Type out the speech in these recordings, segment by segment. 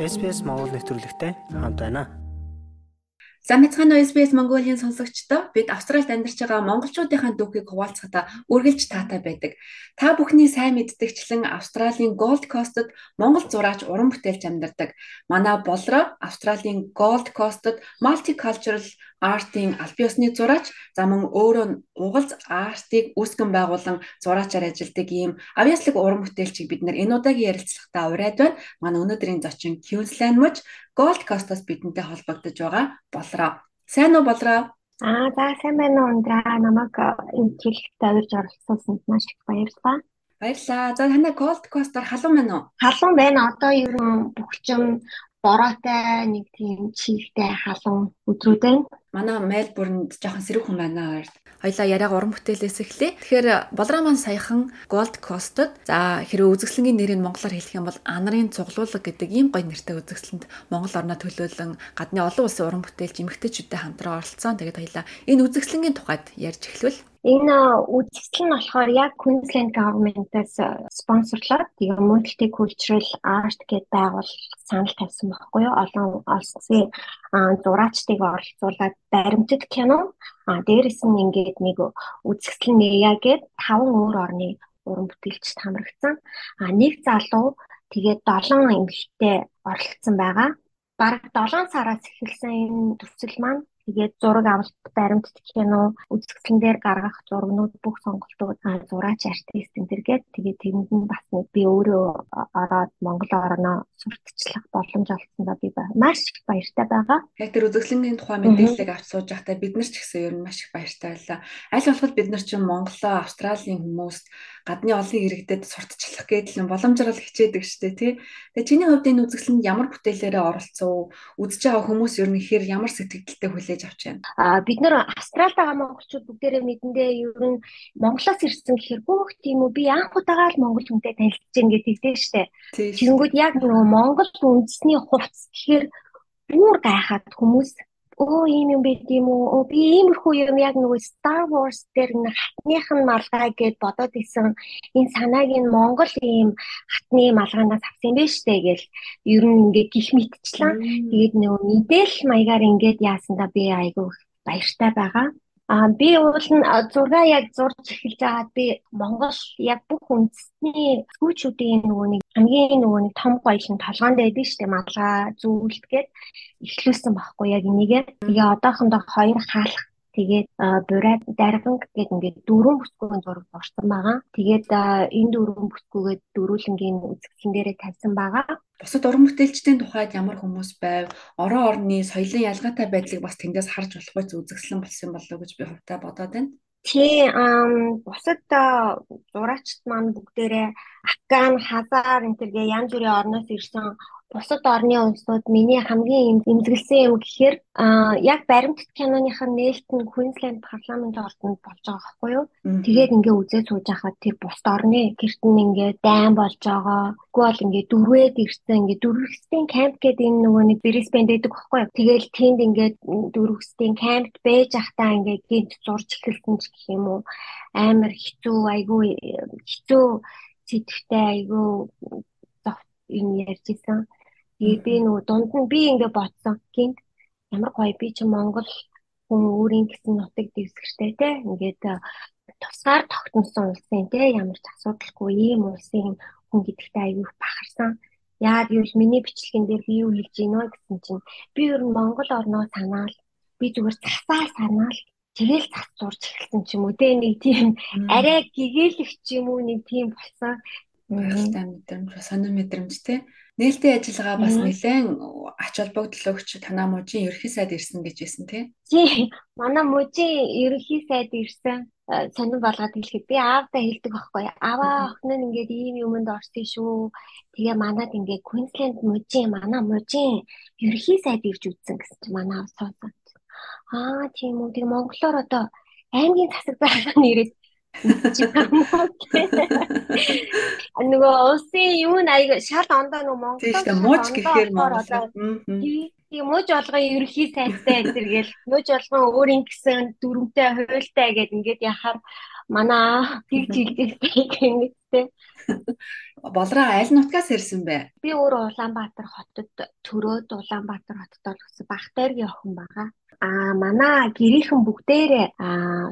SBS Монгол нэвтрүүлэгтэй хамт байна. Сайн мэцхан SBS Mongolia-ийн сонсогчдоо бид Австралид амьдарч байгаа монголчуудынхаа дүүхийг хуваалцахдаа үргэлж таатай байдаг. Та бүхний сайн мэддэгчлэн Австралийн Gold Coast-д монгол зураач уран бүтээлч амьдардаг. Манай болроо Австралийн Gold Coast-д Multicultural Art-ийн аль биесны зураач за мөн өөрөө угалз артыг үүсгэн байгуулан зураачаар ажилладаг ийм авьяаслаг уран бүтээлчийг бид нэр энэ удаагийн ярилцлагатаа урайд байна. Манай өнөөдрийн зочин Queensland мөч Gold Coast-оос бидэнтэй холбогдож байгаа болроо. Сайн уу болроо? Аа за сайн байна уу ундраа намайг энэ хэлэхдээ урьж оролцуулсанд маш их баярлалаа. Баярлалаа. За танай Gold Coast-оор халуун байна уу? Халуун байна. Одоо ер нь бүгчм бороотой нэг тийм чигтэй халуун өдрүүд байна. Манай Мельбурнд жоохон сэрэг хүн байна хоёрт. Хоёлаа яриаг уран бүтээлээс эхлэе. Тэгэхээр болроо маань саяхан Gold Coast-д за хэрэв үзэсгэлэнгийн нэрийг монголоор хэлэх юм бол Анарын цуглуулга гэдэг ийм гоё нэртэй үзэсгэлэнд Монгол орноо төлөөлөн гадны олон улсын уран бүтээлч эмэгтэйчүүдтэй хамтран оролцсон. Тэгээд хоёлаа энэ үзэсгэлэнгийн тухайд ярьж эхлэвэл Энэ үзэсгэлэн нь болохоор яг Queensland government-аас спонсорлоод тэгээ Multicultural Art гэдэг байгуул санал тавьсан байхгүй юу? Олон улсын зураачдыг оролцуулаад баримтат кино а дээрэс нь ингээд нэг үзэсгэлэн нээя гэд таван өөр орны уран бүтээлчд хамрагдсан. А нэг залуу тэгээд 7 эмэгтэй оролцсон байгаа. Бараг 7 сараас эхэлсэн энэ төсөл маань Тэгээд зураг авалт, баримт кино, үзэсгэлэн дээр гаргах зургнууд бүх сонголтууд зураач артист энэ төргээд тэгээд тэрэнд нь бас би өөрөө ороод Монгол орноо сурталчлах боломж олгосондоо би маш их баяртай байгаа. Яг тэр үзэсгэлэнгийн тухай мэдээллийг авч сууж байхдаа бид нар ч гэсэн ер нь маш их баяртай байлаа. Аль болох бид нар ч Монголоо, Австралийн хүмүүст гадны олон иргэдэд сурталчлах гэдэл нь боломжрол хичээдэг штэ тий. Тэгээ чиний хувьд энэ үзэсгэлэнд ямар бүтээлээрээ оролцов? Үзэж байгаа хүмүүс ер нь ихээр ямар сэтгэлдэлтэй хүлээж авч байна? Аа бид нар Австралид байгаа монголчууд бүгдээрээ мэдэндээ ер нь Монголоос ирсэн гэхээр бүх тийм үү би анх удаага л монгол хүнтэй танилцж гин гэдэг дээ штэ. Тэгэнгүүт яг нөгөө монгол үндэсний хувцс гэхээр бүр гайхаад хүмүүс оо ийм юм байт юм уу? Би иймэрхүү юм яг нөгөө Star Wars дээр нэг хатных нь малгай гэд бодоод исэн. Энэ санааг нь Монгол ийм хатны малгаанаас авсан байх штэ гэл. Ер нь ингээ гих мэдчлээ тэгээд нөгөө мэдээл маягаар ингээд яасандаа би айгүй баяртай байгаа А би уул нь зургаа яг зурж эхэлж байгаад би Монгол яг бүх үндэсний сүүчүүдийн нөгөө нэг хамгийн нөгөө нэг том гоёлын толгоонд байдаг шүү дээ малгай зүйлт гээд эхлүүлсэн байхгүй яг энийгээ. Тэгээ одоохондоо хоёр хаалх Тэгээд бурайд дарганг гэдэг ингээд дөрвөн бүсгүйн зураг орсон байгаа. Тэгээд энэ дөрвөн бүсгүйгээ дөрүүлэнгийн үзэсгэлэн дээрээ тавьсан байгаа. Бусад уран бүтээлчдийн тухайд ямар хүмүүс байв? Орон орны соёлын ялгаатай байдлыг бас тэндээс харж болохгүй үзэсгэлэн болсон болов уу гэж би хувьдаа бодоод байна. Тий, бусад зураачд маань бүгдээрээ Афган, Хазар энэ төргээ янз бүрийн орноос ирсэн бусад орны улсууд миний хамгийн эмзэглсэн юм гэхээр яг баримтат киноных нь нээлт нь Queensland парламент ордонд болж байгаа байхгүй юу. Тэгээд ингээ үзээ сууж байхад тэр бусад орны гэрт нь ингээ дайн болж байгаа. Тэгвэл ингээ дөрвөөд ирсэн ингээ дөрвөстэй камп гэдэг энэ нөгөө нэг Brisbane дэдэг байхгүй юу. Тэгээл тэнд ингээ дөрвөстэй кампт байж ахтаа ингээ гинт зурж эхэлсэн ч гэх юм уу. Амар хэцүү айгүй хэцүү сэтгэвтэй айгүй энэ ярьж исэн. Тэгээд би нөгөө дунд нь би ингээ бодсон. Гинт ямар гоё би чи Монгол хүн өөрийн гэсэн нутаг дэвсгэртэй те. Ингээд тусгаар тогтносон улсын те ямар ч асуудалгүй ийм улсын хүн гэдэгтээ аягүй бахарсан. Яагаад гэвэл миний бичлэгэн дээр би юу хэлж гинөө гэсэн чинь би ер нь Монгол орноо санаал би зүгээр засаа санаал тэгэл цац зурж эхэлсэн ч юм уу те нэг тийм арай гэгээлэх ч юм уу нэг тийм болсон. Баярлалаа мэдрэмж, сонир мэдрэмж те. Нээлттэй ажиллагаа бас нэлээд ач холбогдол өгч танаа мужийн ерхий сайд ирсэн гэж байсан тий. Тий. Манай мужийн ерхий сайд ирсэн э, сонир болгоод хэлэхэд би аавдаа хэлдэг байхгүй. Аваа охин нь ингээд ийм юмд орсон шүү. Тэгээ манад ингээд Queensland мужийн манай мужийн ерхий сайд ирж үзсэн гэсэн чинь манай аав суусан. Аа тийм үү. Тэгээ монголоор одоо аймгийн засаг байгаа нэрэд Нөгөө улсын юу аяг шал ондоо нөгөө Монгол тийм шүү мууч гэхээр Монгол тийм мууч болгоо ерөнхий сайтай зэрэгэл мууч болгоо өөрийн гэсэн дүрмтэй хуйлтай гэд ингээд яхаар манай тэгж хэлдэг гэнэттэй Болроо аль нутгаас ирсэн бэ? Би өөрөө Улаанбаатар хотод төрөөд Улаанбаатар хотод болсон Бахтайргийн охин байгаа. А манай гэрийнхэн бүгдээрээ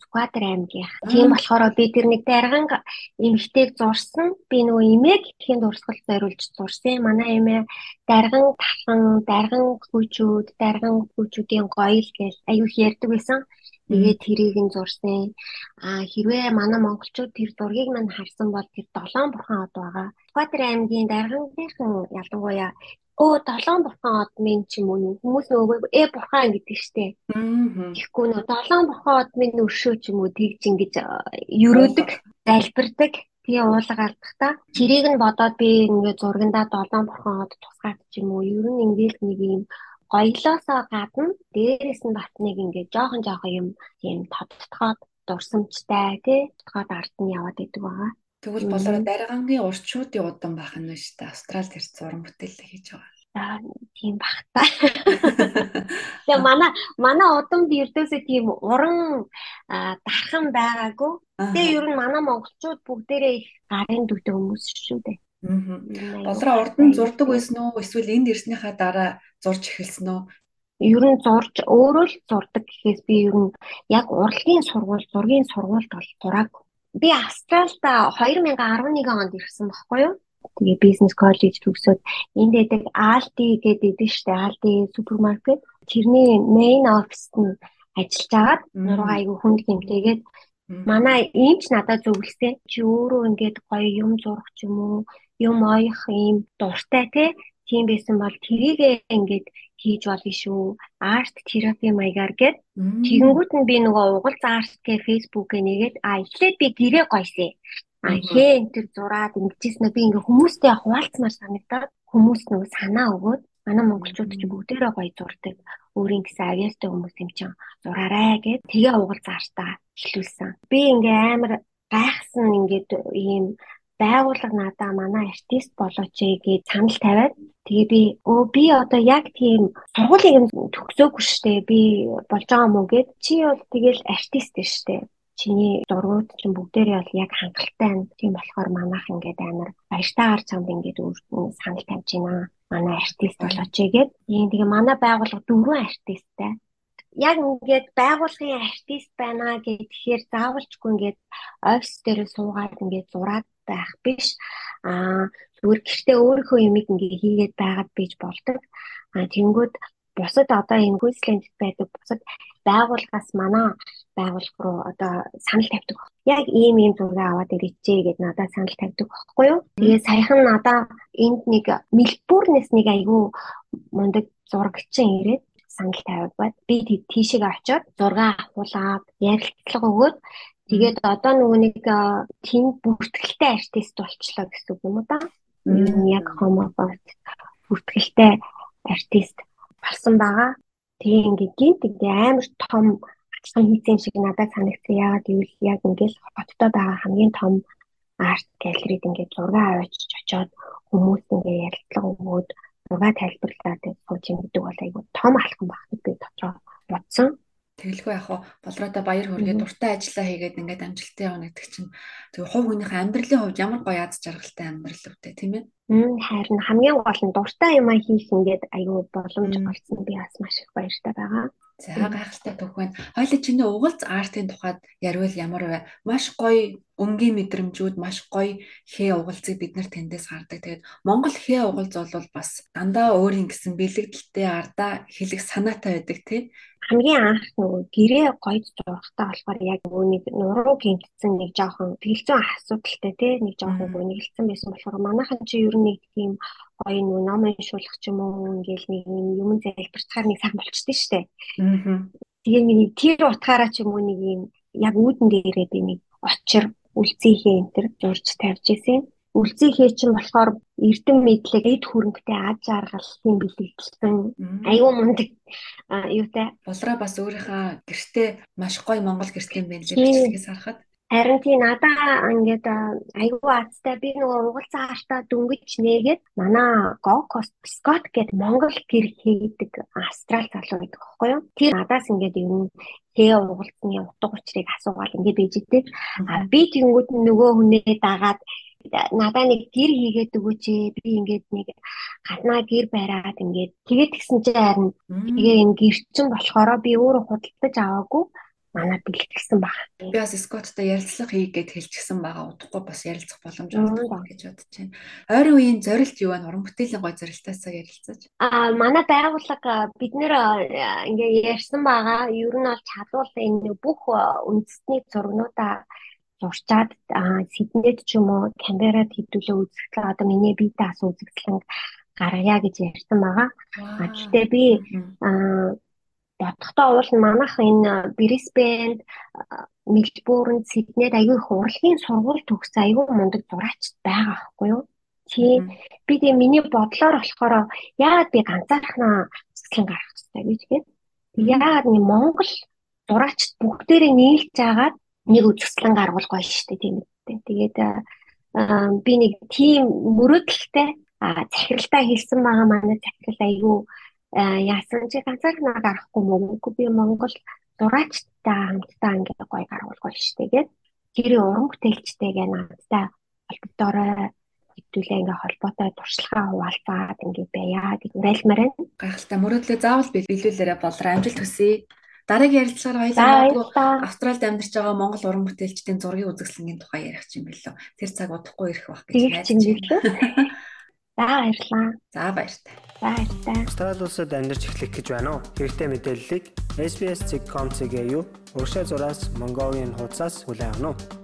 Сүхбаатар аймгийн. Тийм болохоор би тэр нэг дарган эмэгтэйг зурсан. Би нөгөө эмээг итгэхийн дурсгал зориулж зурсан. Манай эмээ дарган талхан, дарган хүүчүүд, дарган хүүчүүдийн гоёл гэж аюу ярьдаг байсан. Тэгээд тэрийг нь зурсан. А хэрвээ манай монголчууд тэр зургийг мань харсан бол тэр долоон бурхан од байгаа. Экватор аймгийн даргангийнхан ялангуяа өө долоон бурхан од минь ч юм уу хүмүүс нөгөө э бурхан гэдэг штэ. Тэгэхгүй нөө долоон бурхан од минь өршөө ч юм уу тэгж ингэж ерөөдөг, залбирдаг. Тэгээ уулга алдахта чирийг нь бодоод би ингээд зургандаа долоон бурхан од тусгаад ч юм уу ер нь ингээд нэг юм гоёлоосоо гадна дээрээс нь бат нэг ингээд жоохон жоохон юм тийм тодтогоод дурсамжтай тий тодтогоод ард нь яваад идэг байгаа. Тэгвэл болоо даргангийн урчуудын удан байх нь шүү дээ. Австралид ирсэн зураг бүтээлээ хийж байгаа. Аа тийм бах та. Тэгээ манай манай удамд ердөөсөө тийм уран дархан байгаагүй. Тэгээ ер нь манай монголчууд бүгдээрээ их гарын дүүтэй хүмүүс шүү дээ. Болроо урд нь зурдаг байсан уу? Эсвэл энд ирснийхаа дараа зурж эхэлсэн үү? Ер нь зурж өөрөө л зурдаг гэхээс би ер нь яг урлагийн сургууль, зургийн сургуульд бол зурааг. Би Австралид 2011 онд ирсэн баггүй юу? Тэгээ бизнес коллеж төгсөөд энд дэдэг Aldi гэдэг идэв штэ Aldi супермаркет. Тэрний main office нь ажиллаж агаад нуруу айгүй хүнд гэмтээгээд манай иймч надад зөвлөсөн. Чи өөрөө ингээд гоё юм зурах ч юм уу, юм оёх ийм дуртай те тийм байсан бол тэрийгээ ингээд хийж болно шүү. Арт терапи маягаар гээд тэгэнгүүт нь би нөгөө угал арт гэ фэйсбүүкээ нэгээд а эхлээд би гэрээ гойсээ. А хээ энэ төр зураад ингэжсэн би ингээ хүмүүстэй хуваалцмаар санагдаад хүмүүс нөгөө санаа өгөөд манай монголчууд ч бүгдээрээ гоё зурдаг. Өөрийн гэсэн авьяастай хүмүүс юм чинь зураарай гэд тэгээ угал заартаа эхлүүлсэн. Би ингээ амар гайхсан ингээд ийм байгууллага надаа манай артист болооч гэж санал тавиад тэгээ би өө би одоо яг тийм сургуулийг төгсөөгүй штэ би болж байгаа юм уу гэд чи бол тэгэл артист штэ чиний зургууд чинь бүгдээрээ бол яг хангалттай байна. Тийм болохоор манайх ингээд амар баяртай гарч чамд ингээд санал тавьж байна. Манай артист болооч ийм тэгээ манай байгууллага дөрвөн артисттай яг ингээд байгуулгын артист байна гэхээр заавалчгүй ингээд офис дээр суугаад ингээд зураад байх биш. Аа зүгээр гэртээ өөрийнхөө юмыг ингээ хийгээд байгаад бийж болдог. Аа тэнгүүд бусад одоо энэ Queensland байдаг бусад байгууллагаас манай байгууллага руу одоо санал тавьдаг. Яг ийм ийм зураг аваад ирээчээ гэд надад санал тавьдаг байхгүй юу? Тэгээ саяхан надаа энд нэг Мельбурнээс нэг айгүй мундаг зурагчин ирээд санал тавиад бат би тийшээ очиод зураг авахуулаад ярилцлага өгөөд Тэгээд одоо нөгөө нэг тийм бүртгэлтэй артист болчлоо гэсэн үг юм уу да? Яг хомофоб бүртгэлтэй артист болсон байгаа. Тэгээ ингээд гинт ингээ амар том ачлан хийсэн шиг надад санагдсан. Яагаад гэвэл яг ингээд хоттой байгаа хамгийн том арт галерейд ингээд зураг аваач очоод хүмүүс ингээ ярилцлага өгөөд зураг тайлбарлаад сууж юм гэдэг бол айгүй том алхам баг би дотроо бодсон. Тэгэлгүй яг болроодоо баяр хүргээ дуртай ажиллаа хийгээд ингээд амжилттай явна гэдэг чинь тэг хувь хүнийхээ амьдралын хувьд ямар гоё аз жаргалтай амьдрал өвтэй тийм ээ. Харин хамгийн гол нь дуртай юм а хийх ингээд аюу боломж олсон би бас маш их баяртай байгаа. За гайхалтай түүхэн. Хойло чиний угалц артын тухайд ярил ямар вэ? Маш гоё өнгийн мэдрэмжүүд, маш гоё хээ угалцыг бид нар тэндээс гардаг. Тэгээд Монгол хээ угалц бол бас дандаа өөрийн гэсэн бэлэгдэлтэй ардаа хэлэх санаатай байдаг тий хамгийн анх нөгөө гэрээ гойд зурхтаа болохоор яг нэг нуруу гинтсэн нэг жоохон тэлцэн асуудалтай тий нэг жоохон нэгэлцэн байсан болохоор манайхан чи ер нь нэг тийм гоё нөгөө ном уншуулах ч юм уу ингээл нэг юм юм залбирцгаар нэг сайн болчихдээ штэ. Аа. Тэгээ миний тэр утгаараа ч юм уу нэг юм яг үүдэн дээрээ би нэг очир үлцийнхээ энэ төр зурж тавьж исэн үлцийнхээ чинь болохоор эрдэм мэдлэг эд хөрөнгөтэй аж аргалын бэлэгдэлсэн аюу мундаг. Юутай болроо бас өөрийнхөө гэртээ маш гоё монгол гэртээ байна л гэж харахад Харин тий надаа ингээд айгүй азтай би нөгөө угалцаа хаартаа дөнгөж нээгээд манай Гокост Скот гэдэг Монгол гэр хийдэг австрал залуу байдаг байхгүй юу? Тэр надаас ингээд юм тэгээ угалцны утга учирыг асуугаад ингээд бийжтэй. А би тэгэнгүүт нөгөө хүнээ дагаад надаа нэг гэр хийгээд өгөөч би ингээд нэг гаднаа гэр бариад ингээд тэгээд гисэн чи харин тэгээ энэ гэр чин болохоор би өөрөө худалдаж аваагүй манад бэлтгэсэн баг. Би бас Скотттой ярилцлага хийгээд хэлчихсэн байгаа. Удахгүй бас ярилцах боломж олдох гэж бодож байна. Ойрын үеийн зорилт юу вэ? Уран бүтээлийн гой зорилтоосоо ярилцаж. Аа манай байгууллага бид нэр ингээ ярьсан байгаа. Ер нь бол чадвал энэ бүх үндэсний зургнуудаа зурчаад Сиднейд ч юм уу Камберад хэдүүлээ үзэгдлээ одоо миний биетээ ас үзэгдлэн гаргая гэж ярьсан байгаа. Гэхдээ би аа бодохдоо уул нь манайх энэ Брисбенд Мельбурн Сиднейд аягүй их урлагийн сургууль төгссөн аягүй мундаг зураач байгаа байхгүй юу? Тийм. Би тэгээ миний бодлоор болохоор яагаад би ганцаархнаа цэцлэн гарах хэрэгтэй гэж тэгээд яагаад нэг Монгол зураач бүгдээрээ нийлж агаад нэг үзэсгэлэн гаргуул гоё шүү дээ тийм үү. Тэгээд би нэг тийм мөрөөдөлтэй захиралтай хэлсэн байгаа манай захирал аягүй яасан чи ганцаархнаа гарахгүй мөггүй би Монгол зураачтай хамтдаа ингээ гоё гаргуулгоо штэ гэд тэр уран бүтээлчтэйгээ надтай холбогдорой хэвдүүлээ ингээ холбоотой туршлагаа хуваалцаад ингээ байя гэж уриалмаар байна. Гайхалтай мөрөөдлөө заавал биелүүлээрэ болроо амжилт хүсье. Дараагийн ярилцлагаар хоёулаа Австралид амьдарч байгаа Монгол уран бүтээлчдийн зургийн үзэсгэлэнгийн тухай ярих юм билүү. Тэр цаг удахгүй ирэх байх гэж байна. За баярлалаа. За баяртай. Баяртай. Австрали улсад амьдарч эхлэх гэж байна уу? Хэрэгтэй мэдээллийг SBS.com.cg юу? Уршаа зураас Mongolian хуудасаас хүлээн авах нь